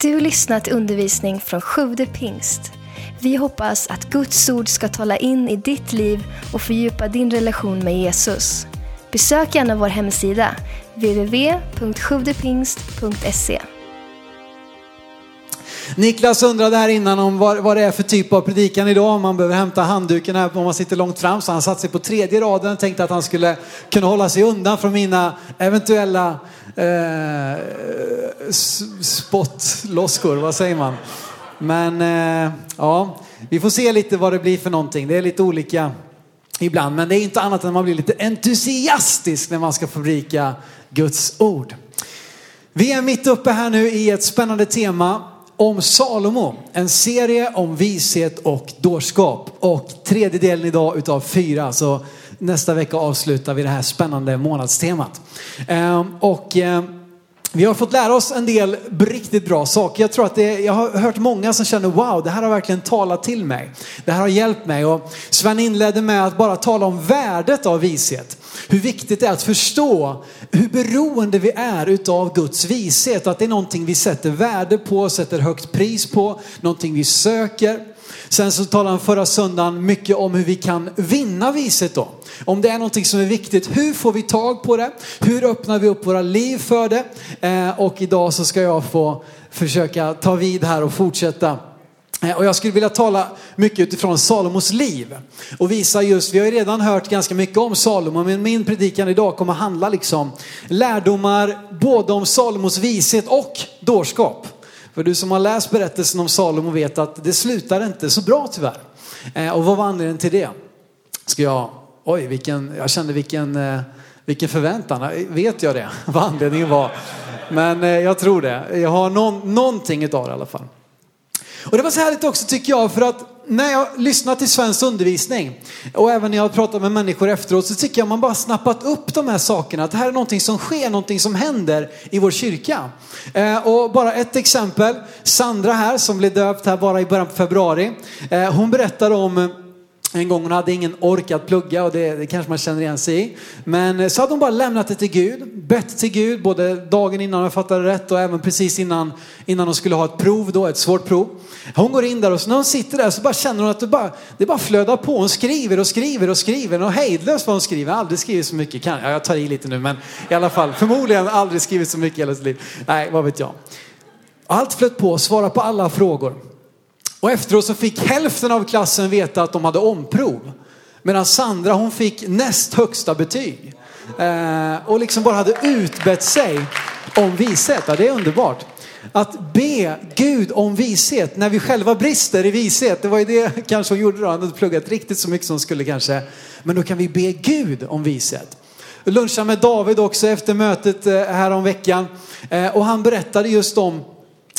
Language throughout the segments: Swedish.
Du lyssnat till undervisning från Sjude pingst. Vi hoppas att Guds ord ska tala in i ditt liv och fördjupa din relation med Jesus. Besök gärna vår hemsida, www.sjuvdepingst.se. Niklas undrade här innan om vad, vad det är för typ av predikan idag. Om man behöver hämta handduken här om man sitter långt fram. Så han satte sig på tredje raden och tänkte att han skulle kunna hålla sig undan från mina eventuella eh, spottloskor. Vad säger man? Men eh, ja, vi får se lite vad det blir för någonting. Det är lite olika ibland. Men det är inte annat än att man blir lite entusiastisk när man ska fabrika Guds ord. Vi är mitt uppe här nu i ett spännande tema om Salomo. En serie om vishet och dårskap. Och tredje delen idag utav fyra. Så nästa vecka avslutar vi det här spännande månadstemat. Ehm, och ehm, vi har fått lära oss en del riktigt bra saker. Jag tror att det, jag har hört många som känner wow, det här har verkligen talat till mig. Det här har hjälpt mig. Och Sven inledde med att bara tala om värdet av vishet. Hur viktigt det är att förstå hur beroende vi är utav Guds vishet. Att det är någonting vi sätter värde på, sätter högt pris på, någonting vi söker. Sen så talade han förra söndagen mycket om hur vi kan vinna vishet då. Om det är någonting som är viktigt, hur får vi tag på det? Hur öppnar vi upp våra liv för det? Eh, och idag så ska jag få försöka ta vid här och fortsätta Eh, Och jag skulle vilja tala mycket utifrån Salomos liv och visa just, vi har ju redan hört ganska mycket om Salomo, men min predikan idag kommer handla liksom lärdomar både om Salomos vishet och dårskap. För du som har läst berättelsen om Salomo vet att det slutar inte så bra tyvärr. Eh, Och vad var anledningen till det? Ska jag, oj vilken, jag kände vilken, eh, vilken förväntan, eh, vet jag det? Vad anledningen var? Men eh, jag tror det, jag har någon, någonting utav det i alla fall. Och det var så härligt också tycker jag för att när jag lyssnar till svensk undervisning och även när jag pratar med människor efteråt så tycker jag man bara snappat upp de här sakerna. Att det här är någonting som sker, någonting som händer i vår kyrka. Eh, och bara ett exempel. Sandra här som blev döpt här bara i början på februari. Eh, hon berättade om eh, en gång hon hade ingen ork att plugga och det, det kanske man känner igen sig i. Men eh, så hade hon bara lämnat det till Gud, bett till Gud både dagen innan jag fattade rätt och även precis innan, innan hon skulle ha ett prov då, ett svårt prov. Hon går in där och så när hon sitter där så bara känner hon att det bara, det bara flödar på. Hon skriver och skriver och skriver och hejdlöst vad hon skriver. Aldrig skrivit så mycket, kan, jag, jag tar i lite nu men i alla fall förmodligen aldrig skrivit så mycket i hela sitt liv. Nej, vad vet jag. Allt flöt på, svara på alla frågor. Och efteråt så fick hälften av klassen veta att de hade omprov. Medan Sandra hon fick näst högsta betyg. Eh, och liksom bara hade utbett sig om vishet. Ja, det är underbart. Att be Gud om vishet när vi själva brister i vishet. Det var ju det kanske hon gjorde då. Han hade pluggat riktigt så mycket som hon skulle kanske. Men då kan vi be Gud om vishet. Jag lunchade med David också efter mötet eh, här om veckan. Eh, och han berättade just om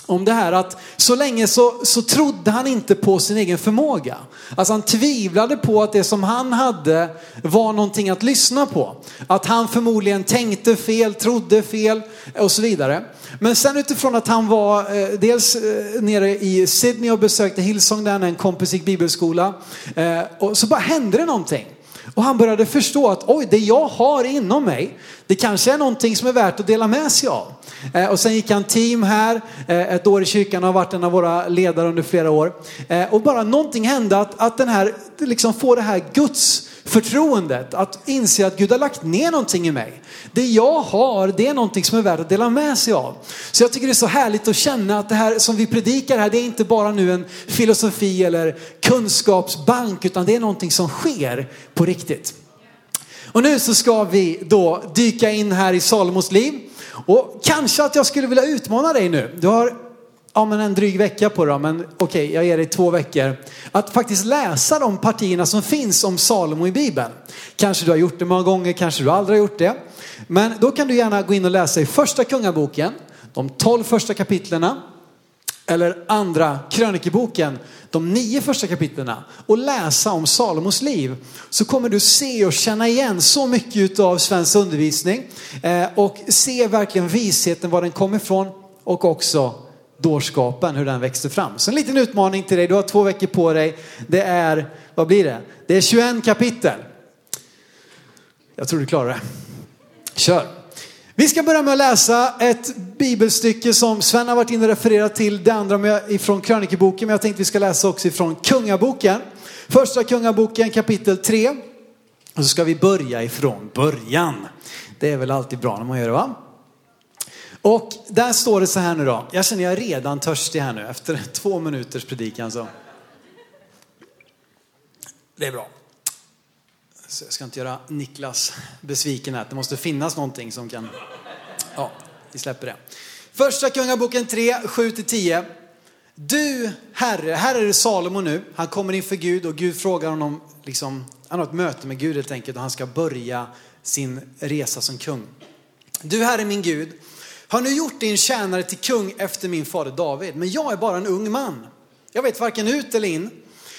om det här att så länge så, så trodde han inte på sin egen förmåga. Alltså han tvivlade på att det som han hade var någonting att lyssna på. Att han förmodligen tänkte fel, trodde fel och så vidare. Men sen utifrån att han var eh, dels eh, nere i Sydney och besökte Hillsong där när en kompis gick bibelskola. Eh, och så bara hände det någonting. Och han började förstå att oj, det jag har inom mig, det kanske är någonting som är värt att dela med sig av. Eh, och sen gick han team här, eh, ett år i kyrkan och har varit en av våra ledare under flera år. Eh, och bara någonting hände att, att den här, liksom få det här Guds förtroendet, att inse att Gud har lagt ner någonting i mig. Det jag har, det är någonting som är värt att dela med sig av. Så jag tycker det är så härligt att känna att det här som vi predikar här, det är inte bara nu en filosofi eller kunskapsbank, utan det är någonting som sker på riktigt. Och nu så ska vi då dyka in här i Salomos liv. Och kanske att jag skulle vilja utmana dig nu. Du har ja, men en dryg vecka på dig, men okej, jag ger dig två veckor. Att faktiskt läsa de partierna som finns om Salomo i Bibeln. Kanske du har gjort det många gånger, kanske du aldrig har gjort det. Men då kan du gärna gå in och läsa i första kungaboken, de tolv första kapitlerna. Eller andra krönikeboken, de nio första kapitlerna och läsa om Salomos liv. Så kommer du se och känna igen så mycket av svensk undervisning. Eh, och se verkligen visheten, var den kommer ifrån och också dårskapen, hur den växte fram. Så en liten utmaning till dig, du har två veckor på dig. Det är, vad blir det? Det är 21 kapitel. Jag tror du klarar det. Kör. Vi ska börja med att läsa ett bibelstycke som Sven har varit inne och refererat till, det andra ifrån krönikeboken, men jag tänkte vi ska läsa också ifrån Kungaboken. Första Kungaboken kapitel 3. Och så ska vi börja ifrån början. Det är väl alltid bra när man gör det va? Och där står det så här nu då. Jag känner jag är redan törstig här nu efter två minuters predikan så. Det är bra. Så jag ska inte göra Niklas besviken här. Det måste finnas någonting som kan... Ja, vi släpper det. Första Kungaboken 3, 7-10. Du Herre, här är det Salomo nu. Han kommer inför Gud och Gud frågar honom, liksom, han har ett möte med Gud helt enkelt och han ska börja sin resa som kung. Du Herre min Gud, har nu gjort din tjänare till kung efter min fader David, men jag är bara en ung man. Jag vet varken ut eller in.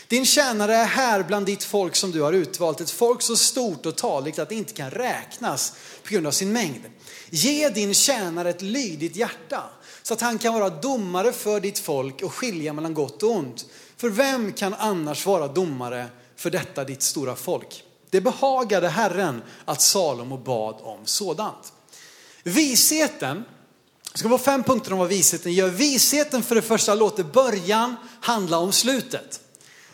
Din tjänare är här bland ditt folk som du har utvalt, ett folk så stort och taligt att det inte kan räknas på grund av sin mängd. Ge din tjänare ett lydigt hjärta så att han kan vara domare för ditt folk och skilja mellan gott och ont. För vem kan annars vara domare för detta ditt stora folk? Det behagade Herren att Salomo bad om sådant. Visheten, det ska vara fem punkter om vad visheten gör. Visheten för det första låter början handla om slutet.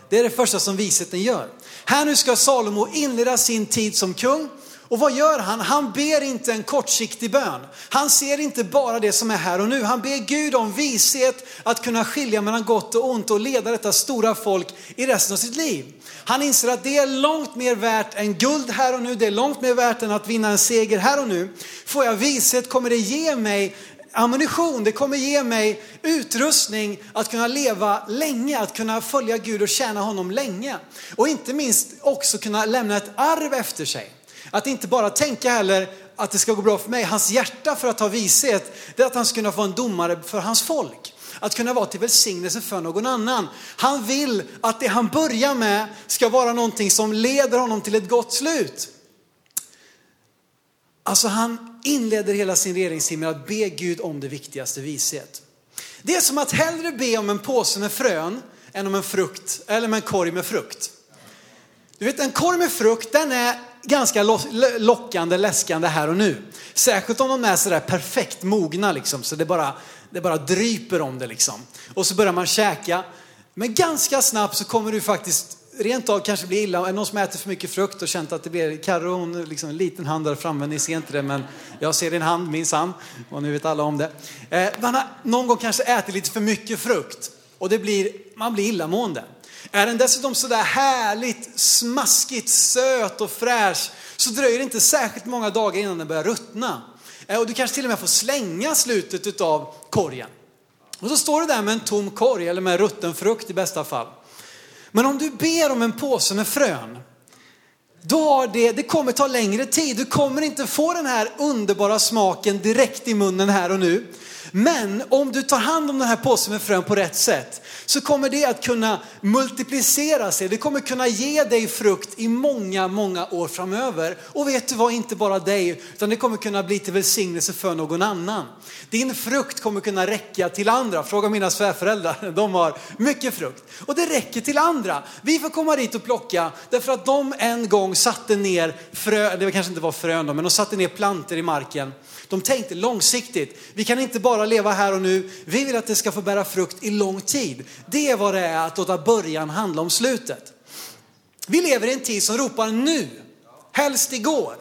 Det är det första som visheten gör. Här nu ska Salomo inleda sin tid som kung. Och vad gör han? Han ber inte en kortsiktig bön. Han ser inte bara det som är här och nu. Han ber Gud om vishet att kunna skilja mellan gott och ont och leda detta stora folk i resten av sitt liv. Han inser att det är långt mer värt än guld här och nu. Det är långt mer värt än att vinna en seger här och nu. Får jag vishet kommer det ge mig ammunition, det kommer ge mig utrustning att kunna leva länge, att kunna följa Gud och tjäna honom länge. Och inte minst också kunna lämna ett arv efter sig. Att inte bara tänka heller att det ska gå bra för mig. Hans hjärta för att ha vishet, det är att han ska kunna vara en domare för hans folk. Att kunna vara till välsignelse för någon annan. Han vill att det han börjar med ska vara någonting som leder honom till ett gott slut. Alltså han inleder hela sin regeringstid med att be Gud om det viktigaste, vishet. Det är som att hellre be om en påse med frön än om en frukt, eller med en korg med frukt. Du vet en korg med frukt den är ganska lockande, läskande här och nu. Särskilt om de är sådär perfekt mogna liksom, så det bara, det bara dryper om det liksom. Och så börjar man käka. Men ganska snabbt så kommer du faktiskt rent av kanske blir illa. Är det någon som äter för mycket frukt och känt att det blir, Carro hon liksom en liten hand där framme, ni ser inte det men jag ser din hand minsann och nu vet alla om det. Eh, man har någon gång kanske ätit lite för mycket frukt och det blir, man blir illamående. Är den dessutom sådär härligt smaskigt söt och fräsch så dröjer det inte särskilt många dagar innan den börjar ruttna. Eh, och du kanske till och med får slänga slutet av korgen. Och så står du där med en tom korg eller med rutten frukt i bästa fall. Men om du ber om en påse med frön, då har det, det kommer ta längre tid. Du kommer inte få den här underbara smaken direkt i munnen här och nu. Men om du tar hand om den här påsen med frön på rätt sätt så kommer det att kunna multiplicera sig. Det kommer kunna ge dig frukt i många, många år framöver. Och vet du vad, inte bara dig, utan det kommer kunna bli till välsignelse för någon annan. Din frukt kommer kunna räcka till andra. Fråga mina svärföräldrar, de har mycket frukt. Och det räcker till andra. Vi får komma dit och plocka därför att de en gång satte ner frö, det kanske inte var frön då, men de satte ner planter i marken de tänkte långsiktigt. Vi kan inte bara leva här och nu. Vi vill att det ska få bära frukt i lång tid. Det är vad det är att låta början handla om slutet. Vi lever i en tid som ropar nu, helst igår.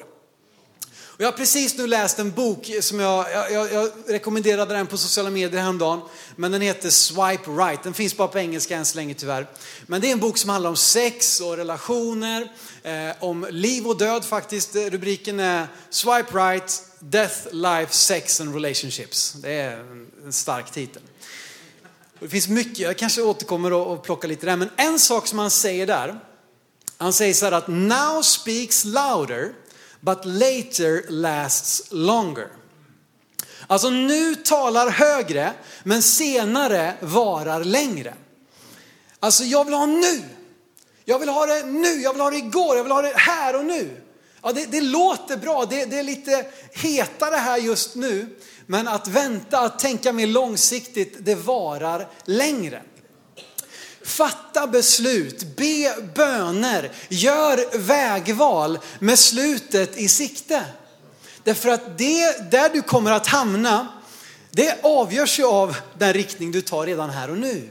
Och jag har precis nu läst en bok som jag, jag, jag rekommenderade den på sociala medier häromdagen. Men den heter Swipe Right. Den finns bara på engelska än så länge tyvärr. Men det är en bok som handlar om sex och relationer, eh, om liv och död faktiskt. Eh, rubriken är Swipe Right, Death, Life, Sex and Relationships. Det är en stark titel. Det finns mycket, jag kanske återkommer och plockar lite där. Men en sak som han säger där, han säger så här att now speaks louder but later lasts longer. Alltså nu talar högre, men senare varar längre. Alltså jag vill ha nu. Jag vill ha det nu, jag vill ha det igår, jag vill ha det här och nu. Ja, det, det låter bra, det, det är lite hetare här just nu. Men att vänta, att tänka mer långsiktigt, det varar längre. Fatta beslut, be böner, gör vägval med slutet i sikte. Därför att det, där du kommer att hamna, det avgörs ju av den riktning du tar redan här och nu.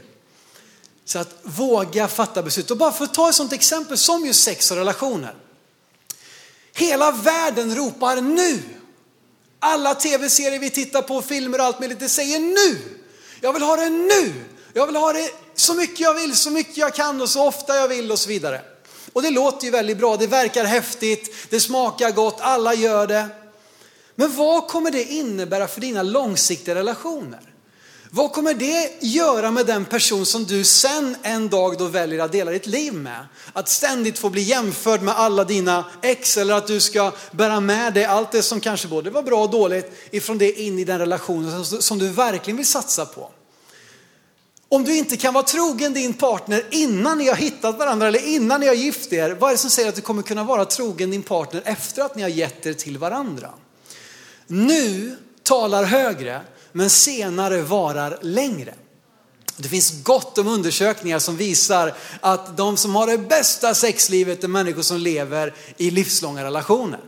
Så att våga fatta beslut. Och bara för att ta ett sånt exempel som just sex och relationer. Hela världen ropar nu. Alla tv-serier vi tittar på, filmer och allt möjligt, det säger nu. Jag vill ha det nu. Jag vill ha det så mycket jag vill, så mycket jag kan och så ofta jag vill och så vidare. Och det låter ju väldigt bra, det verkar häftigt, det smakar gott, alla gör det. Men vad kommer det innebära för dina långsiktiga relationer? Vad kommer det göra med den person som du sen en dag då väljer att dela ditt liv med? Att ständigt få bli jämförd med alla dina ex eller att du ska bära med dig allt det som kanske både var bra och dåligt ifrån det in i den relationen som du verkligen vill satsa på. Om du inte kan vara trogen din partner innan ni har hittat varandra eller innan ni har gift er, vad är det som säger att du kommer kunna vara trogen din partner efter att ni har gett er till varandra? Nu talar högre, men senare varar längre. Det finns gott om undersökningar som visar att de som har det bästa sexlivet är människor som lever i livslånga relationer.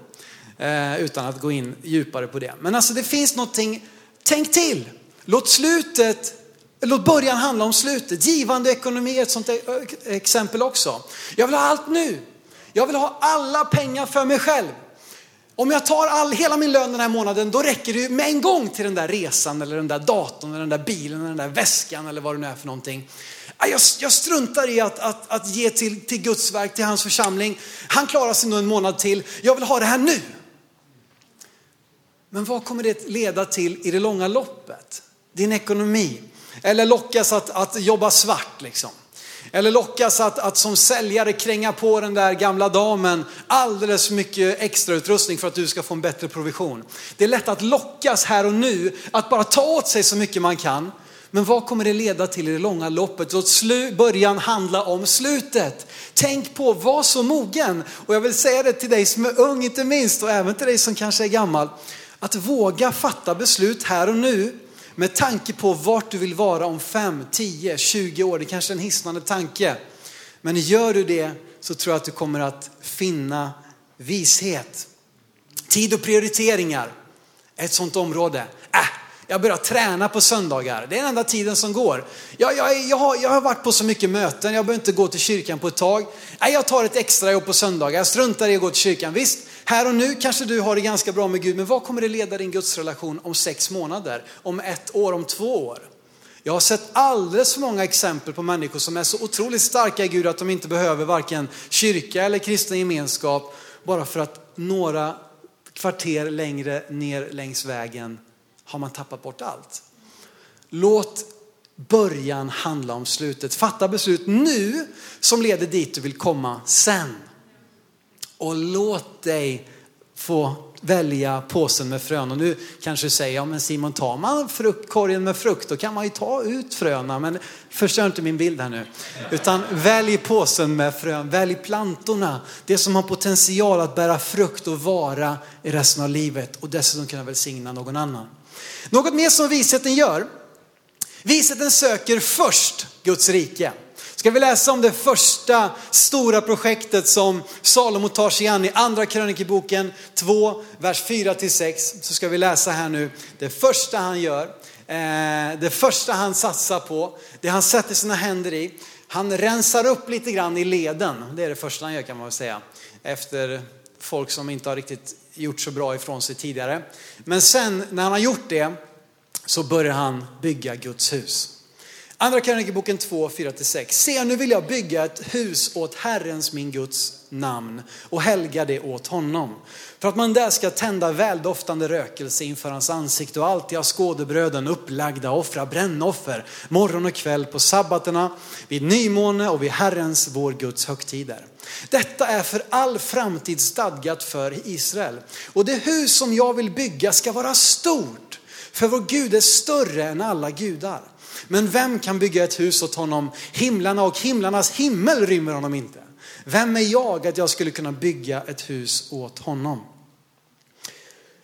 Eh, utan att gå in djupare på det. Men alltså det finns någonting, tänk till. Låt slutet, låt början handla om slutet. Givande ekonomi är ett sånt e-, eh, exempel också. Jag vill ha allt nu. Jag vill ha alla pengar för mig själv. Om jag tar all, hela min lön den här månaden, då räcker det med en gång till den där resan eller den där datorn eller den där bilen eller den där väskan eller vad det nu är för någonting. Jag, jag struntar i att, att, att ge till, till Guds verk, till hans församling. Han klarar sig nog en månad till. Jag vill ha det här nu. Men vad kommer det leda till i det långa loppet? Din ekonomi. Eller lockas att, att jobba svart liksom. Eller lockas att, att som säljare kränga på den där gamla damen alldeles mycket extrautrustning för att du ska få en bättre provision. Det är lätt att lockas här och nu att bara ta åt sig så mycket man kan. Men vad kommer det leda till i det långa loppet? Låt början handla om slutet. Tänk på, var så mogen. Och jag vill säga det till dig som är ung inte minst och även till dig som kanske är gammal. Att våga fatta beslut här och nu med tanke på vart du vill vara om 5, 10, 20 år. Det kanske är en hisnande tanke. Men gör du det så tror jag att du kommer att finna vishet. Tid och prioriteringar är ett sånt område. Äh, jag börjar träna på söndagar. Det är den enda tiden som går. Jag, jag, jag, har, jag har varit på så mycket möten, jag behöver inte gå till kyrkan på ett tag. Äh, jag tar ett extra jobb på söndagar, jag struntar i att gå till kyrkan. Visst, här och nu kanske du har det ganska bra med Gud, men vad kommer det leda din gudsrelation om sex månader, om ett år, om två år? Jag har sett alldeles för många exempel på människor som är så otroligt starka i Gud att de inte behöver varken kyrka eller kristen gemenskap bara för att några kvarter längre ner längs vägen har man tappat bort allt. Låt början handla om slutet. Fatta beslut nu som leder dit du vill komma sen. Och låt dig få välja påsen med frön. Och nu kanske du säger, ja men Simon tar man fruktkorgen med frukt då kan man ju ta ut fröna. Men förstör inte min bild här nu. Utan välj påsen med frön, välj plantorna. Det som har potential att bära frukt och vara i resten av livet och dessutom kunna välsigna någon annan. Något mer som visheten gör. Visheten söker först Guds rike. Ska vi läsa om det första stora projektet som Salomo tar sig an i andra krönikeboken 2, vers 4-6. Så ska vi läsa här nu det första han gör, eh, det första han satsar på, det han sätter sina händer i. Han rensar upp lite grann i leden, det är det första han gör kan man väl säga. Efter folk som inte har riktigt gjort så bra ifrån sig tidigare. Men sen när han har gjort det så börjar han bygga Guds hus. Andra krönikeboken 2, 4-6. Se nu vill jag bygga ett hus åt Herrens min Guds namn och helga det åt honom. För att man där ska tända väldoftande rökelse inför hans ansikte och alltid ha skådebröden upplagda, offra brännoffer morgon och kväll på sabbaterna, vid nymåne och vid Herrens, vår Guds högtider. Detta är för all framtid stadgat för Israel. Och det hus som jag vill bygga ska vara stort, för vår Gud är större än alla gudar. Men vem kan bygga ett hus åt honom? Himlarna och himlarnas himmel rymmer honom inte. Vem är jag att jag skulle kunna bygga ett hus åt honom?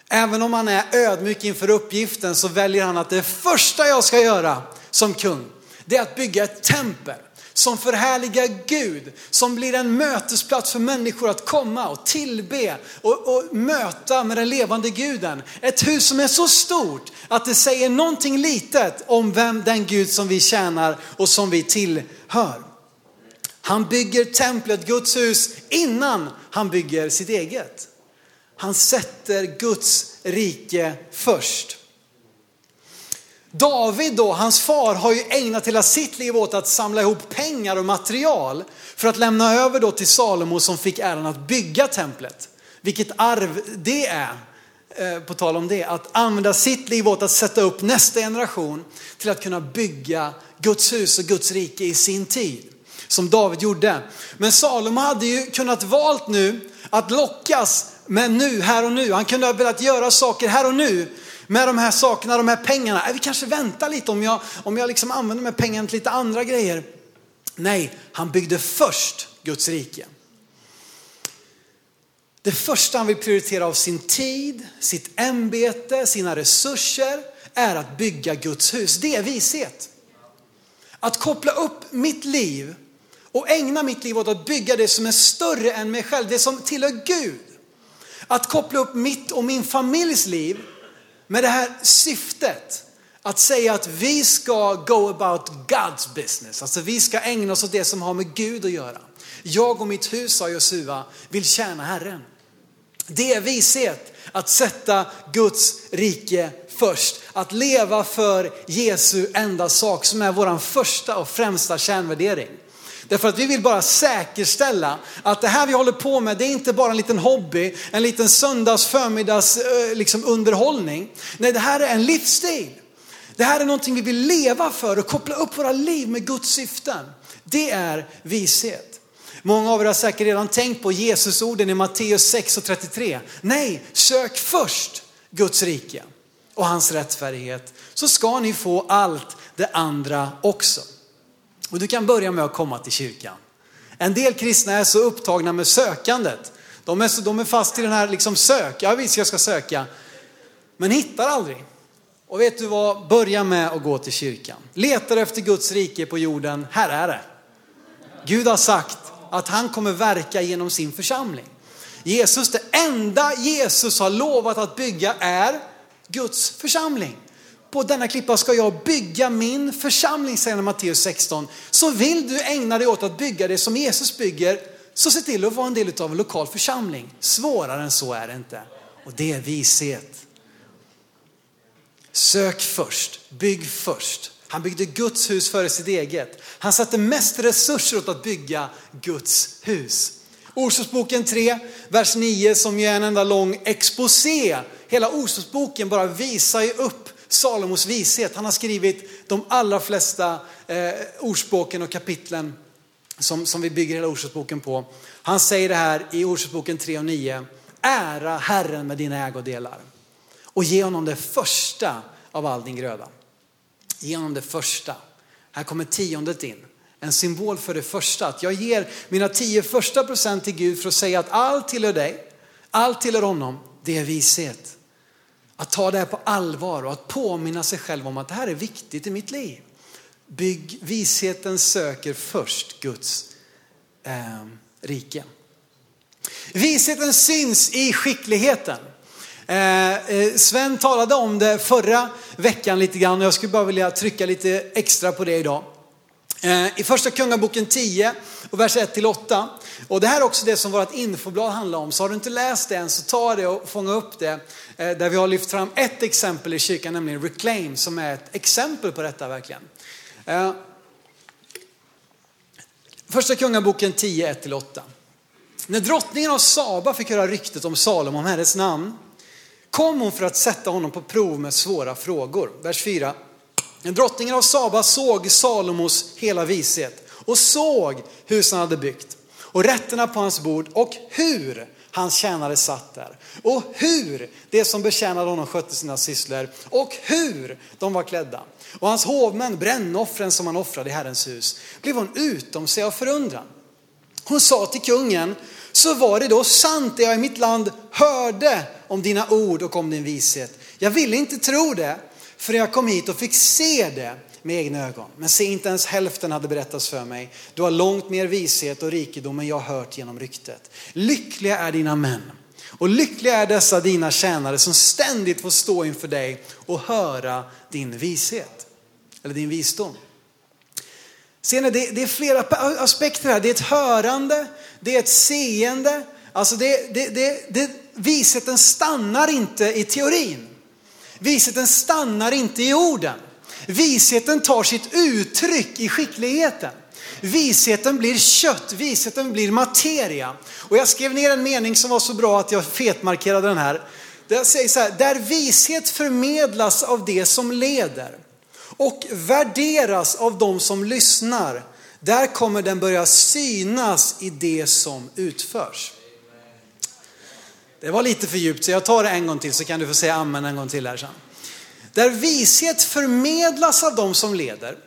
Även om han är ödmjuk inför uppgiften så väljer han att det första jag ska göra som kung, det är att bygga ett tempel som förhärligar Gud, som blir en mötesplats för människor att komma och tillbe och, och, möta med den levande guden. Ett hus som är så stort att det säger någonting litet om vem den Gud som vi tjänar och som vi tillhör. Han bygger templet, Guds hus, innan han bygger sitt eget. Han sätter Guds rike först. David då, hans far, har ju ägnat hela sitt liv åt att samla ihop pengar och material för att lämna över då till Salomo som fick äran att bygga templet. Vilket arv det är, eh, på tal om det, att använda sitt liv åt att sätta upp nästa generation till att kunna bygga Guds hus och Guds rike i sin tid. Som David gjorde. Men Salomo hade ju kunnat valt nu att lockas med nu, här och nu. Han kunde ha velat göra saker här och nu med de här sakerna, de här pengarna. Äh, vi kanske väntar lite om jag, om jag liksom använder de här pengarna till lite andra grejer. Nej, han byggde först Guds rike. Det första han vill prioritera av sin tid, sitt ämbete, sina resurser är att bygga Guds hus. Det är vishet. Att koppla upp mitt liv och ägna mitt liv åt att bygga det som är större än mig själv, det som tillhör Gud. Att koppla upp mitt och min familjs liv med det här syftet att säga att vi ska go about God's business. Alltså vi ska ägna oss åt det som har med Gud att göra. Jag och mitt hus, sa Josua, vill tjäna Herren. Det är vishet att sätta Guds rike först. Att leva för Jesu enda sak som är vår första och främsta kärnvärdering. Därför att vi vill bara säkerställa att det här vi håller på med, det är inte bara en liten hobby, en liten söndags förmiddags eh, liksom underhållning. Nej, det här är en livsstil. Det här är någonting vi vill leva för och koppla upp våra liv med Guds syften. Det är vishet. Många av er har säkert redan tänkt på Jesusorden i Matteus 6 och 33. Nej, sök först Guds rike och hans rättfärdighet så ska ni få allt det andra också. Och du kan börja med att komma till kyrkan. En del kristna är så upptagna med sökandet. De är, så, de är fast i den här liksom sök, ja visst jag ska söka. Men hittar aldrig. Och vet du vad, börja med att gå till kyrkan. Letar efter Guds rike på jorden, här är det. Gud har sagt att han kommer verka genom sin församling. Jesus, det enda Jesus har lovat att bygga är Guds församling på denna klippa ska jag bygga min församling, säger Matteus 16. Så vill du ägna dig åt att bygga det som Jesus bygger, så se till att vara en del av en lokal församling. Svårare än så är det inte. Och det är vishet. Sök först, bygg först. Han byggde Guds hus före sitt eget. Han satte mest resurser åt att bygga Guds hus. Ordspråksboken 3, vers 9 som ju är en enda lång exposé. Hela Ordspråksboken bara visar ju upp Salomos vishet. Han har skrivit de allra flesta eh, ordspråken och kapitlen som, som vi bygger hela ordspråksboken på. Han säger det här i ordspråksboken 3 och 9. Ära Herren med dina ägodelar och ge honom det första av all din gröda. Ge honom det första. Här kommer tiondet in. En symbol för det första. Att jag ger mina tio första procent till Gud för att säga att allt tillhör dig. Allt tillhör honom. Det är vishet. Att ta det här på allvar och att påminna sig själv om att det här är viktigt i mitt liv. Bygg, visheten söker först Guds eh, rike. Visheten syns i skickligheten. Eh, eh Sven talade om det förra veckan lite grann och jag skulle bara vilja trycka lite extra på det idag. Eh, I första Kungaboken 10 och vers 1 till 8. Och det här är också det som vårt infoblad handlar om. Så har du inte läst det än så ta det och fånga upp det. Eh, där vi har lyft fram ett exempel i kyrkan, nämligen Reclaim, som är ett exempel på detta verkligen. Eh, första Kungaboken 10, 1-8. När drottningen av Saba fick höra ryktet om Salomo, om hennes namn, kom hon för att sätta honom på prov med svåra frågor. Vers 4. Drottningen av Saba såg Salomos hela vishet och såg hus han hade byggt och rätterna på hans bord och hur hans tjänare satt där och hur det som betjänade honom skötte sina sysslor och hur de var klädda. Och hans hovmän, brännoffren som han offrade i Herrens hus, blev hon utom sig av förundran. Hon sa till kungen, så var det då sant det jag i mitt land hörde om dina ord och om din vishet. Jag ville inte tro det, för jag kom hit och fick se det med egna ögon. Men se, inte ens hälften hade berättats för mig. Du har långt mer vishet och rikedom än jag har hört genom ryktet. Lyckliga är dina män. Och lyckliga är dessa dina tjänare som ständigt får stå inför dig och höra din vishet. Eller din visdom. Ser ni, det, det är flera aspekter här. Det är ett hörande, det är ett seende. Alltså det, det, det, det, visheten stannar inte i teorin. Visheten stannar inte i orden. Visheten tar sitt uttryck i skickligheten. Visheten blir kött, visheten blir materia. Och jag skrev ner en mening som var så bra att jag fetmarkerade den här. Där säger så här, där vishet förmedlas av det som leder och värderas av de som lyssnar, där kommer den börja synas i det som utförs. Det var lite för djupt så jag tar det en gång till så kan du få säga amen en gång till här sen. Där vishet förmedlas av de som leder.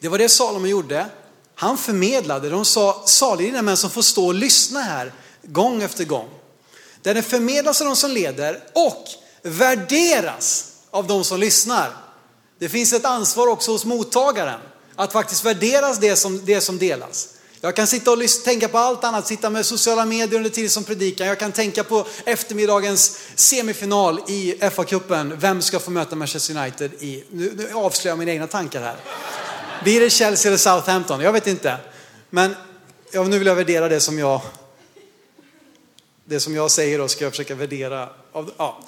Det var det Salomo gjorde. Han förmedlade, de sa salig är män som får stå och lyssna här gång efter gång. Där den förmedlas av de som leder och värderas av de som lyssnar. Det finns ett ansvar också hos mottagaren att faktiskt värderas det som, det som delas. Jag kan sitta och tänka på allt annat, sitta med sociala medier under tiden som predikan. Jag kan tänka på eftermiddagens semifinal i FA-cupen. Vem ska få möta Manchester United i, nu, nu avslöjar jag mina egna tankar här. Blir det Chelsea eller Southampton? Jag vet inte. Men ja, nu vill jag värdera det som jag, det som jag säger och ska jag försöka värdera. Av, ja.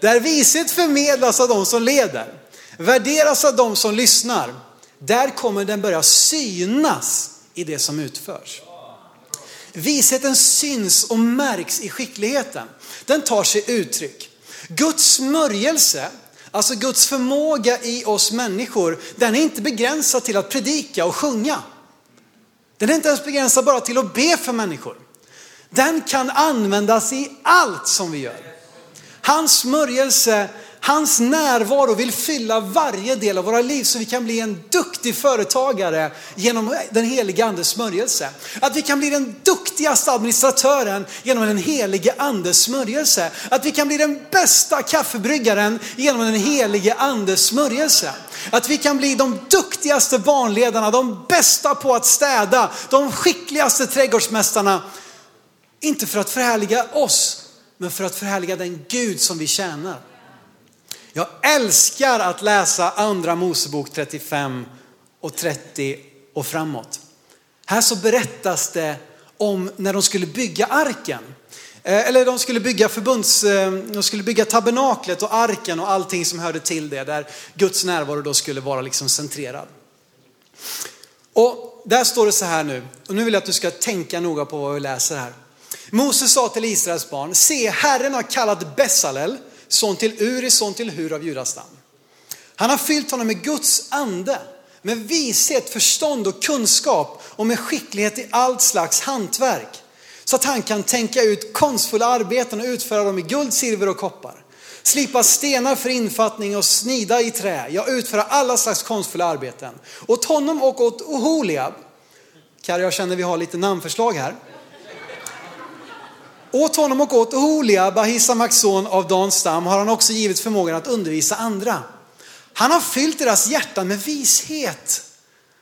Där vishet förmedlas av de som leder, värderas av de som lyssnar. Där kommer den börja synas i det som utförs. Visheten syns och märks i skickligheten. Den tar sig uttryck. Guds smörjelse, alltså Guds förmåga i oss människor, den är inte begränsad till att predika och sjunga. Den är inte ens begränsad bara till att be för människor. Den kan användas i allt som vi gör. Hans smörjelse Hans närvaro vill fylla varje del av våra liv så vi kan bli en duktig företagare genom den heliga andes smörjelse. Att vi kan bli den duktigaste administratören genom den helige andes smörjelse. Att vi kan bli den bästa kaffebryggaren genom den helige andes smörjelse. Att vi kan bli de duktigaste barnledarna, de bästa på att städa, de skickligaste trädgårdsmästarna. Inte för att förhärliga oss, men för att förhärliga den Gud som vi tjänar. Jag älskar att läsa andra Mosebok 35 och 30 och framåt. Här så berättas det om när de skulle bygga arken. Eh, eller de skulle bygga förbunds, eh, de skulle bygga tabernaklet och arken och allting som hörde till det, där Guds närvaro då skulle vara liksom centrerad. Och där står det så här nu, och nu vill jag att du ska tänka noga på vad vi läser här. Moses sa till Israels barn, se Herren har kallat Bessalel, son till Uri, son till Hur av judastam. Han har fyllt honom med Guds ande, med vishet, förstånd och kunskap och med skicklighet i allt slags hantverk. Så att han kan tänka ut konstfulla arbeten och utföra dem i guld, silver och koppar. Slipa stenar för infattning och snida i trä, ja utföra alla slags konstfulla arbeten. Åt honom och åt Oholiab, Kari jag känner vi har lite namnförslag här. Åt honom och åt Holiab, Bahisamaks son av Dans stam, har han också givit förmågan att undervisa andra. Han har fyllt deras hjärtan med vishet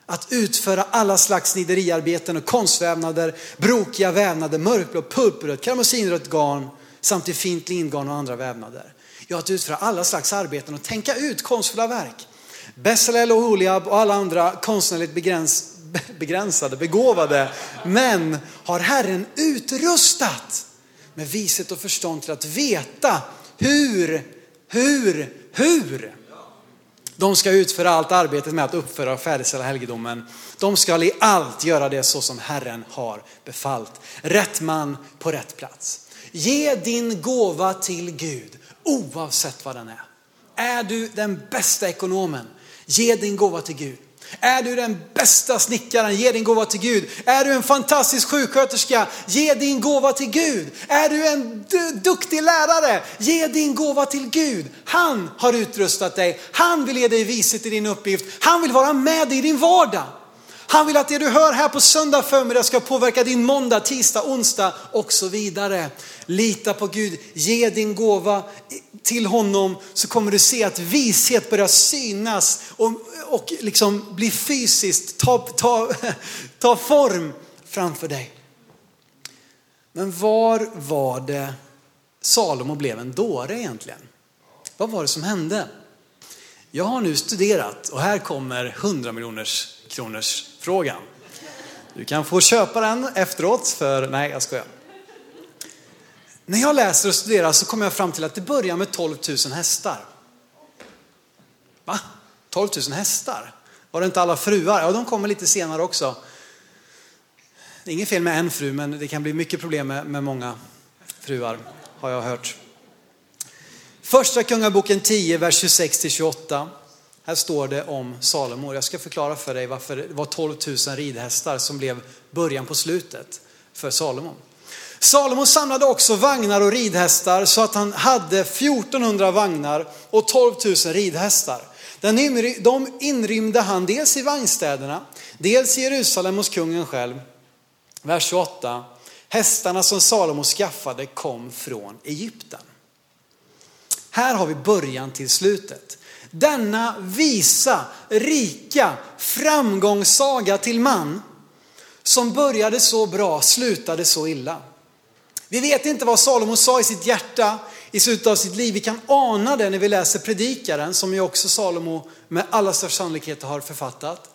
att utföra alla slags snideriarbeten och konstvävnader, brokiga vävnader, mörkblått, purpurrött, karmosinrött garn samt i fint lingarn och andra vävnader. Ja, att utföra alla slags arbeten och tänka ut konstfulla verk. Bessalel och Holiab och alla andra konstnärligt begräns, begränsade, begåvade män har Herren utrustat med vishet och förstånd till att veta hur, hur, hur de ska utföra allt arbetet med att uppföra och färdigställa helgedomen. De ska i allt göra det så som Herren har befallt. Rätt man på rätt plats. Ge din gåva till Gud oavsett vad den är. Är du den bästa ekonomen? Ge din gåva till Gud. Är du den bästa snickaren, ge din gåva till Gud. Är du en fantastisk sjuksköterska, ge din gåva till Gud. Är du en duktig lärare, ge din gåva till Gud. Han har utrustat dig, han vill ge dig vishet i din uppgift, han vill vara med dig i din vardag. Han vill att det du hör här på söndag förmiddag ska påverka din måndag, tisdag, onsdag och så vidare. Lita på Gud, ge din gåva till honom så kommer du se att vishet börjar synas och, och liksom bli fysiskt, ta, ta, ta form framför dig. Men var var det Salomo blev en dåre egentligen? Vad var det som hände? Jag har nu studerat och här kommer 100 miljoners kronors frågan. Du kan få köpa den efteråt för, nej jag skojar. När jag läser och studerar så kommer jag fram till att det börjar med 12 000 hästar. Va? 12 000 hästar? Var det inte alla fruar? Ja, de kommer lite senare också. Det är inget fel med en fru, men det kan bli mycket problem med, med många fruar, har jag hört. Första Kungaboken 10, vers 26-28. Här står det om Salomo. Jag ska förklara för dig varför det var 12 000 ridhästar som blev början på slutet för Salomo. Salomo samlade också vagnar och ridhästar så att han hade 1400 vagnar och 12 000 ridhästar. De inrymde han dels i vagnstäderna, dels i Jerusalem hos kungen själv. Vers 28. Hästarna som Salomo skaffade kom från Egypten. Här har vi början till slutet. Denna visa, rika framgångssaga till man som började så bra slutade så illa. Vi vet inte vad Salomo sa i sitt hjärta i slutet av sitt liv. Vi kan ana det när vi läser Predikaren som ju också Salomo med alla största sannolikhet har författat.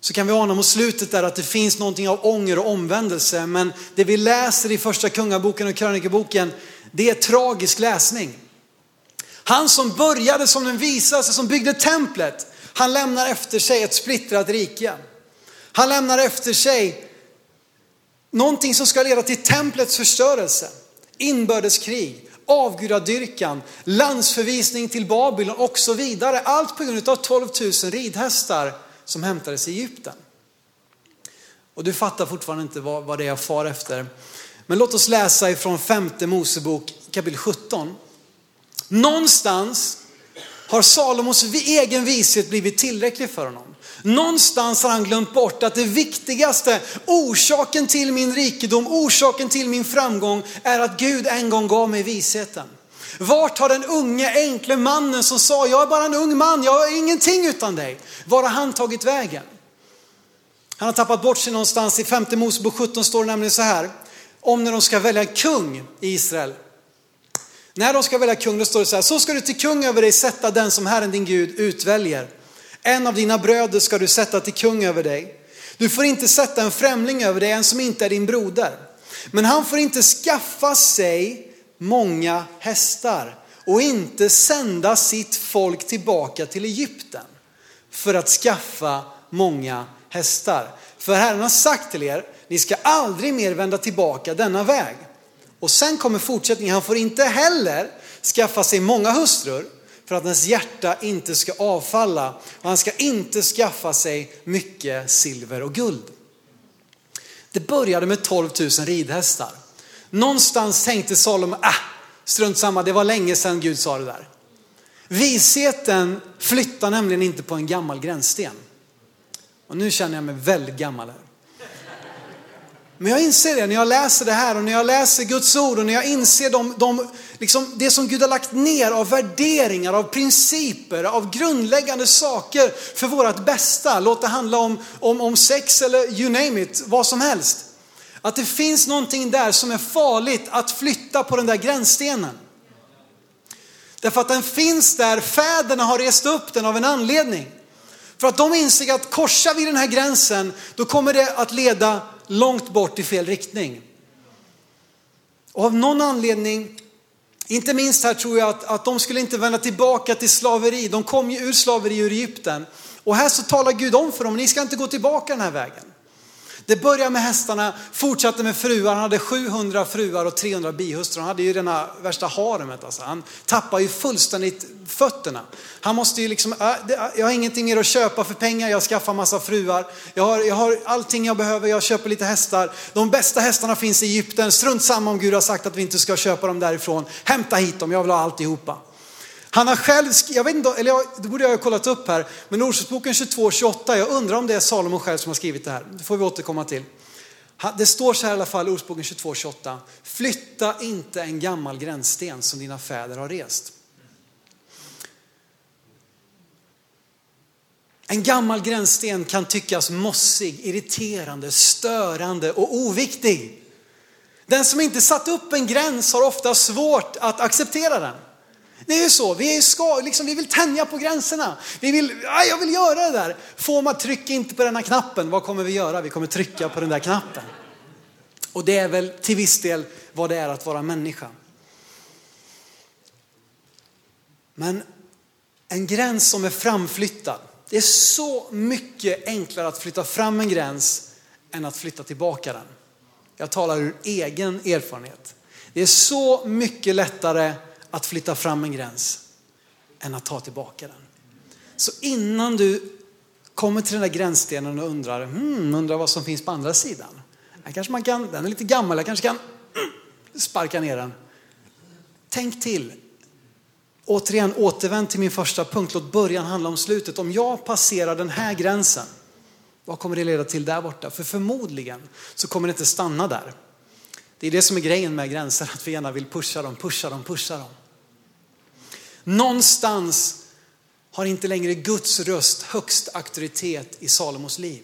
Så kan vi ana mot slutet där att det finns någonting av ånger och omvändelse. Men det vi läser i första kungaboken och krönikeboken, det är tragisk läsning. Han som började som den visaste, som byggde templet, han lämnar efter sig ett splittrat rike. Han lämnar efter sig någonting som ska leda till templets förstörelse, inbördeskrig, avgudadyrkan, landsförvisning till Babylon och så vidare. Allt på grund av 12 000 ridhästar som hämtades i Egypten. Och du fattar fortfarande inte vad, vad det är jag far efter. Men låt oss läsa ifrån femte Mosebok kapitel 17. Någonstans har Salomos egen vishet blivit tillräcklig för honom. Någonstans har han glömt bort att det viktigaste, orsaken till min rikedom, orsaken till min framgång är att Gud en gång gav mig visheten. Vart har den unge enkle mannen som sa, jag är bara en ung man, jag har ingenting utan dig. Var har han tagit vägen? Han har tappat bort sig någonstans. I femte Mosebok 17 står det nämligen så här, om när de ska välja kung i Israel. När de ska välja kung, då står det så här, så ska du till kung över dig sätta den som Herren din Gud utväljer. En av dina bröder ska du sätta till kung över dig. Du får inte sätta en främling över dig, en som inte är din broder. Men han får inte skaffa sig många hästar och inte sända sitt folk tillbaka till Egypten för att skaffa många hästar. För Herren har sagt till er, ni ska aldrig mer vända tillbaka denna väg. Och sen kommer fortsättningen, han får inte heller skaffa sig många hustrur för att hans hjärta inte ska avfalla. Och han ska inte skaffa sig mycket silver och guld. Det började med 12 000 ridhästar. Någonstans tänkte Salomo, ah, strunt samma, det var länge sedan Gud sa det där. Visheten flyttar nämligen inte på en gammal gränssten. Och nu känner jag mig väldigt gammal här. Men jag inser det när jag läser det här och när jag läser Guds ord och när jag inser de, de, liksom det som Gud har lagt ner av värderingar, av principer, av grundläggande saker för vårt bästa. Låt det handla om, om, om sex eller you name it, vad som helst. Att det finns någonting där som är farligt att flytta på den där gränsstenen. Därför att den finns där, fäderna har rest upp den av en anledning. För att de inser att korsar vi den här gränsen, då kommer det att leda långt bort i fel riktning. Och av någon anledning, inte minst här tror jag att, att de skulle inte vända tillbaka till slaveri. De kom ju ur slaveri ur Egypten. Och här så talar Gud om för dem, ni ska inte gå tillbaka den här vägen. Det började med hästarna, fortsatte med fruar. Han hade 700 fruar och 300 bihustrur. Han hade ju rena värsta haremet. Alltså. Han tappar ju fullständigt fötterna. Han måste ju liksom, äh, äh, jag har ingenting mer att köpa för pengar, jag skaffar massa fruar. Jag har, jag har allting jag behöver, jag köper lite hästar. De bästa hästarna finns i Egypten, strunt samma om Gud har sagt att vi inte ska köpa dem därifrån. Hämta hit dem, jag vill ha alltihopa. Han har själv, jag vet inte, eller jag, det borde jag ha kollat upp här, men Ordsboken 22-28, jag undrar om det är Salomo själv som har skrivit det här. Det får vi återkomma till. Det står så här i alla fall i Ordsboken 22-28. Flytta inte en gammal gränssten som dina fäder har rest. En gammal gränssten kan tyckas mossig, irriterande, störande och oviktig. Den som inte satt upp en gräns har ofta svårt att acceptera den. Det är ju så, vi, är ska, liksom, vi vill tänja på gränserna. Vi vill, jag vill göra det där. Får man trycka inte på den här knappen, vad kommer vi göra? Vi kommer trycka på den där knappen. Och det är väl till viss del vad det är att vara människa. Men en gräns som är framflyttad, det är så mycket enklare att flytta fram en gräns än att flytta tillbaka den. Jag talar ur egen erfarenhet. Det är så mycket lättare att flytta fram en gräns än att ta tillbaka den. Så innan du kommer till den där gränsstenen och undrar, hmm, undrar vad som finns på andra sidan. Här kanske man kan, den är lite gammal, jag kanske kan sparka ner den. Tänk till. Återigen, återvänd till min första punkt. Låt början handla om slutet. Om jag passerar den här gränsen, vad kommer det leda till där borta? För förmodligen så kommer det inte stanna där. Det är det som är grejen med gränser, att vi gärna vill pusha dem, pusha dem, pusha dem. Någonstans har inte längre Guds röst högst auktoritet i Salomos liv.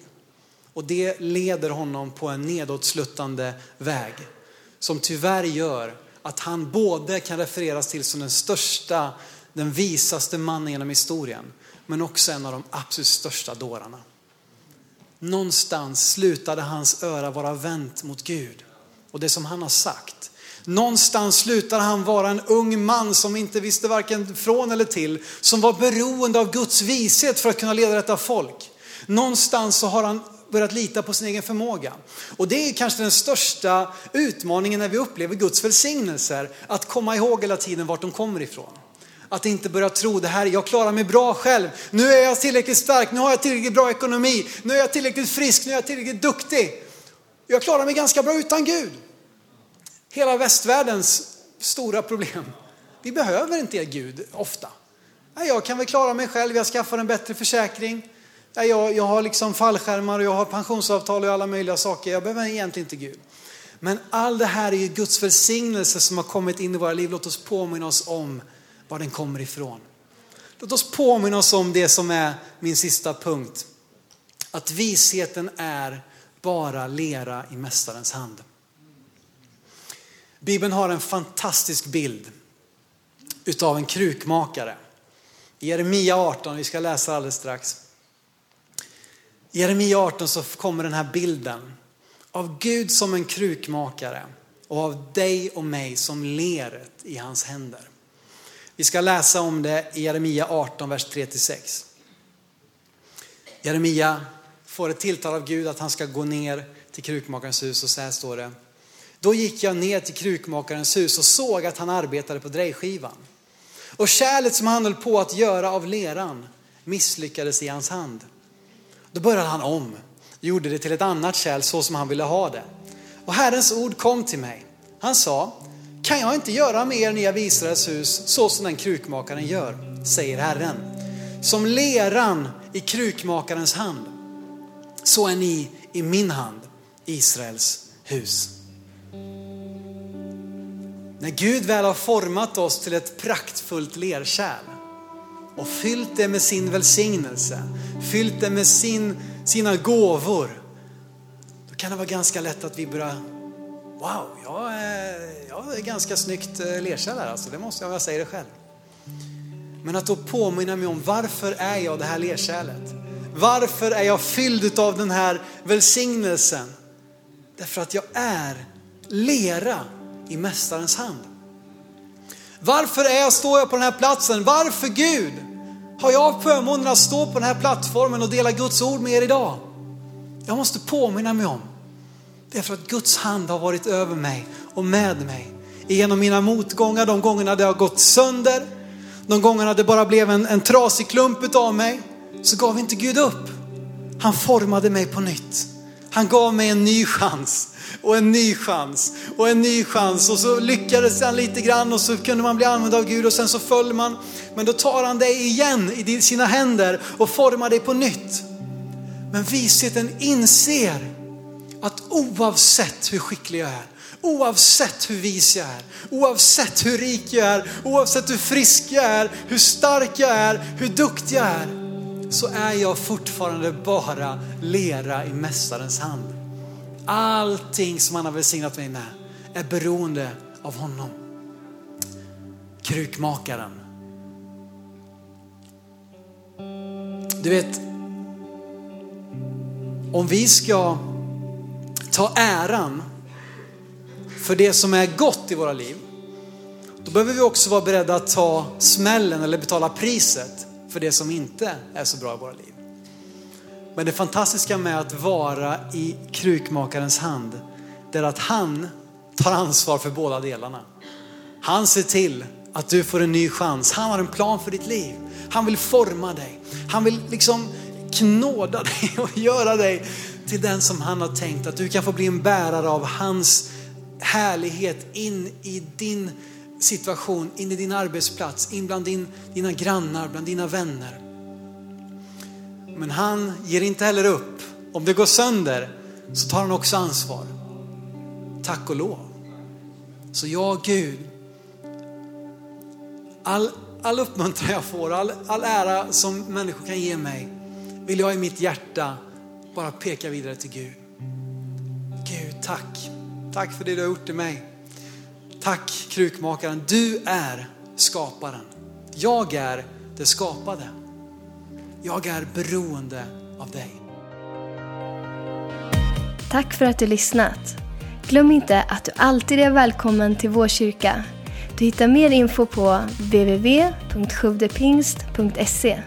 Och det leder honom på en nedåtsluttande väg som tyvärr gör att han både kan refereras till som den största, den visaste mannen genom historien, men också en av de absolut största dårarna. Någonstans slutade hans öra vara vänt mot Gud och det som han har sagt. Någonstans slutar han vara en ung man som inte visste varken från eller till, som var beroende av Guds vishet för att kunna leda detta folk. Någonstans så har han börjat lita på sin egen förmåga. Och det är kanske den största utmaningen när vi upplever Guds välsignelser, att komma ihåg hela tiden vart de kommer ifrån. Att inte börja tro det här, jag klarar mig bra själv, nu är jag tillräckligt stark, nu har jag tillräckligt bra ekonomi, nu är jag tillräckligt frisk, nu är jag tillräckligt duktig. Jag klarar mig ganska bra utan Gud. Hela västvärldens stora problem. Vi behöver inte er Gud ofta. Jag kan väl klara mig själv, jag skaffar en bättre försäkring. Jag, jag har liksom fallskärmar och jag har pensionsavtal och alla möjliga saker. Jag behöver egentligen inte Gud. Men all det här är ju Guds välsignelse som har kommit in i våra liv. Låt oss påminna oss om var den kommer ifrån. Låt oss påminna oss om det som är min sista punkt. Att visheten är bara lera i Mästarens hand. Bibeln har en fantastisk bild utav en krukmakare. I Jeremia 18, vi ska läsa alldeles strax. I Jeremia 18 så kommer den här bilden av Gud som en krukmakare och av dig och mig som leret i hans händer. Vi ska läsa om det i Jeremia 18, vers 3-6. Jeremia får ett tilltal av Gud att han ska gå ner till krukmakarens hus och så här står det. Då gick jag ner till krukmakarens hus och såg att han arbetade på drejskivan. Och kärlet som han höll på att göra av leran misslyckades i hans hand. Då började han om, gjorde det till ett annat kärl så som han ville ha det. Och Herrens ord kom till mig. Han sa, kan jag inte göra med er, nya av Israels hus, så som den krukmakaren gör, säger Herren. Som leran i krukmakarens hand, så är ni i min hand, Israels hus. När Gud väl har format oss till ett praktfullt lerkärl och fyllt det med sin välsignelse, fyllt det med sin, sina gåvor, då kan det vara ganska lätt att vi börjar, wow, jag är, jag är ganska snyggt eh, lerkärl här alltså, det måste jag, jag säger det själv. Men att då påminna mig om varför är jag det här lerkärlet? Varför är jag fylld av den här välsignelsen? Därför att jag är lera i Mästarens hand. Varför är jag, står jag på den här platsen? Varför Gud har jag förmånen att stå på den här plattformen och dela Guds ord med er idag? Jag måste påminna mig om. Det är för att Guds hand har varit över mig och med mig. Genom mina motgångar, de gångerna det har gått sönder, de gångerna det bara blev en, en trasig klump av mig, så gav inte Gud upp. Han formade mig på nytt. Han gav mig en ny chans och en ny chans och en ny chans och så lyckades han lite grann och så kunde man bli använd av Gud och sen så föll man. Men då tar han dig igen i sina händer och formar dig på nytt. Men visheten inser att oavsett hur skicklig jag är, oavsett hur vis jag är, oavsett hur rik jag är, oavsett hur frisk jag är, hur stark jag är, hur duktig jag är, så är jag fortfarande bara lera i Mästarens hand. Allting som han har välsignat mig med är beroende av honom. Krukmakaren. Du vet, om vi ska ta äran för det som är gott i våra liv, då behöver vi också vara beredda att ta smällen eller betala priset för det som inte är så bra i våra liv. Men det fantastiska med att vara i krukmakarens hand, det är att han tar ansvar för båda delarna. Han ser till att du får en ny chans. Han har en plan för ditt liv. Han vill forma dig. Han vill liksom knåda dig och göra dig till den som han har tänkt. Att du kan få bli en bärare av hans härlighet in i din situation, in i din arbetsplats, in bland din, dina grannar, bland dina vänner. Men han ger inte heller upp. Om det går sönder så tar han också ansvar. Tack och lov. Så jag Gud, all, all uppmuntran jag får, all, all ära som människor kan ge mig, vill jag i mitt hjärta bara peka vidare till Gud. Gud, tack. Tack för det du har gjort i mig. Tack krukmakaren, du är skaparen. Jag är det skapade. Jag är beroende av dig. Tack för att du lyssnat. Glöm inte att du alltid är välkommen till vår kyrka. Du hittar mer info på www.sjuvdepingst.se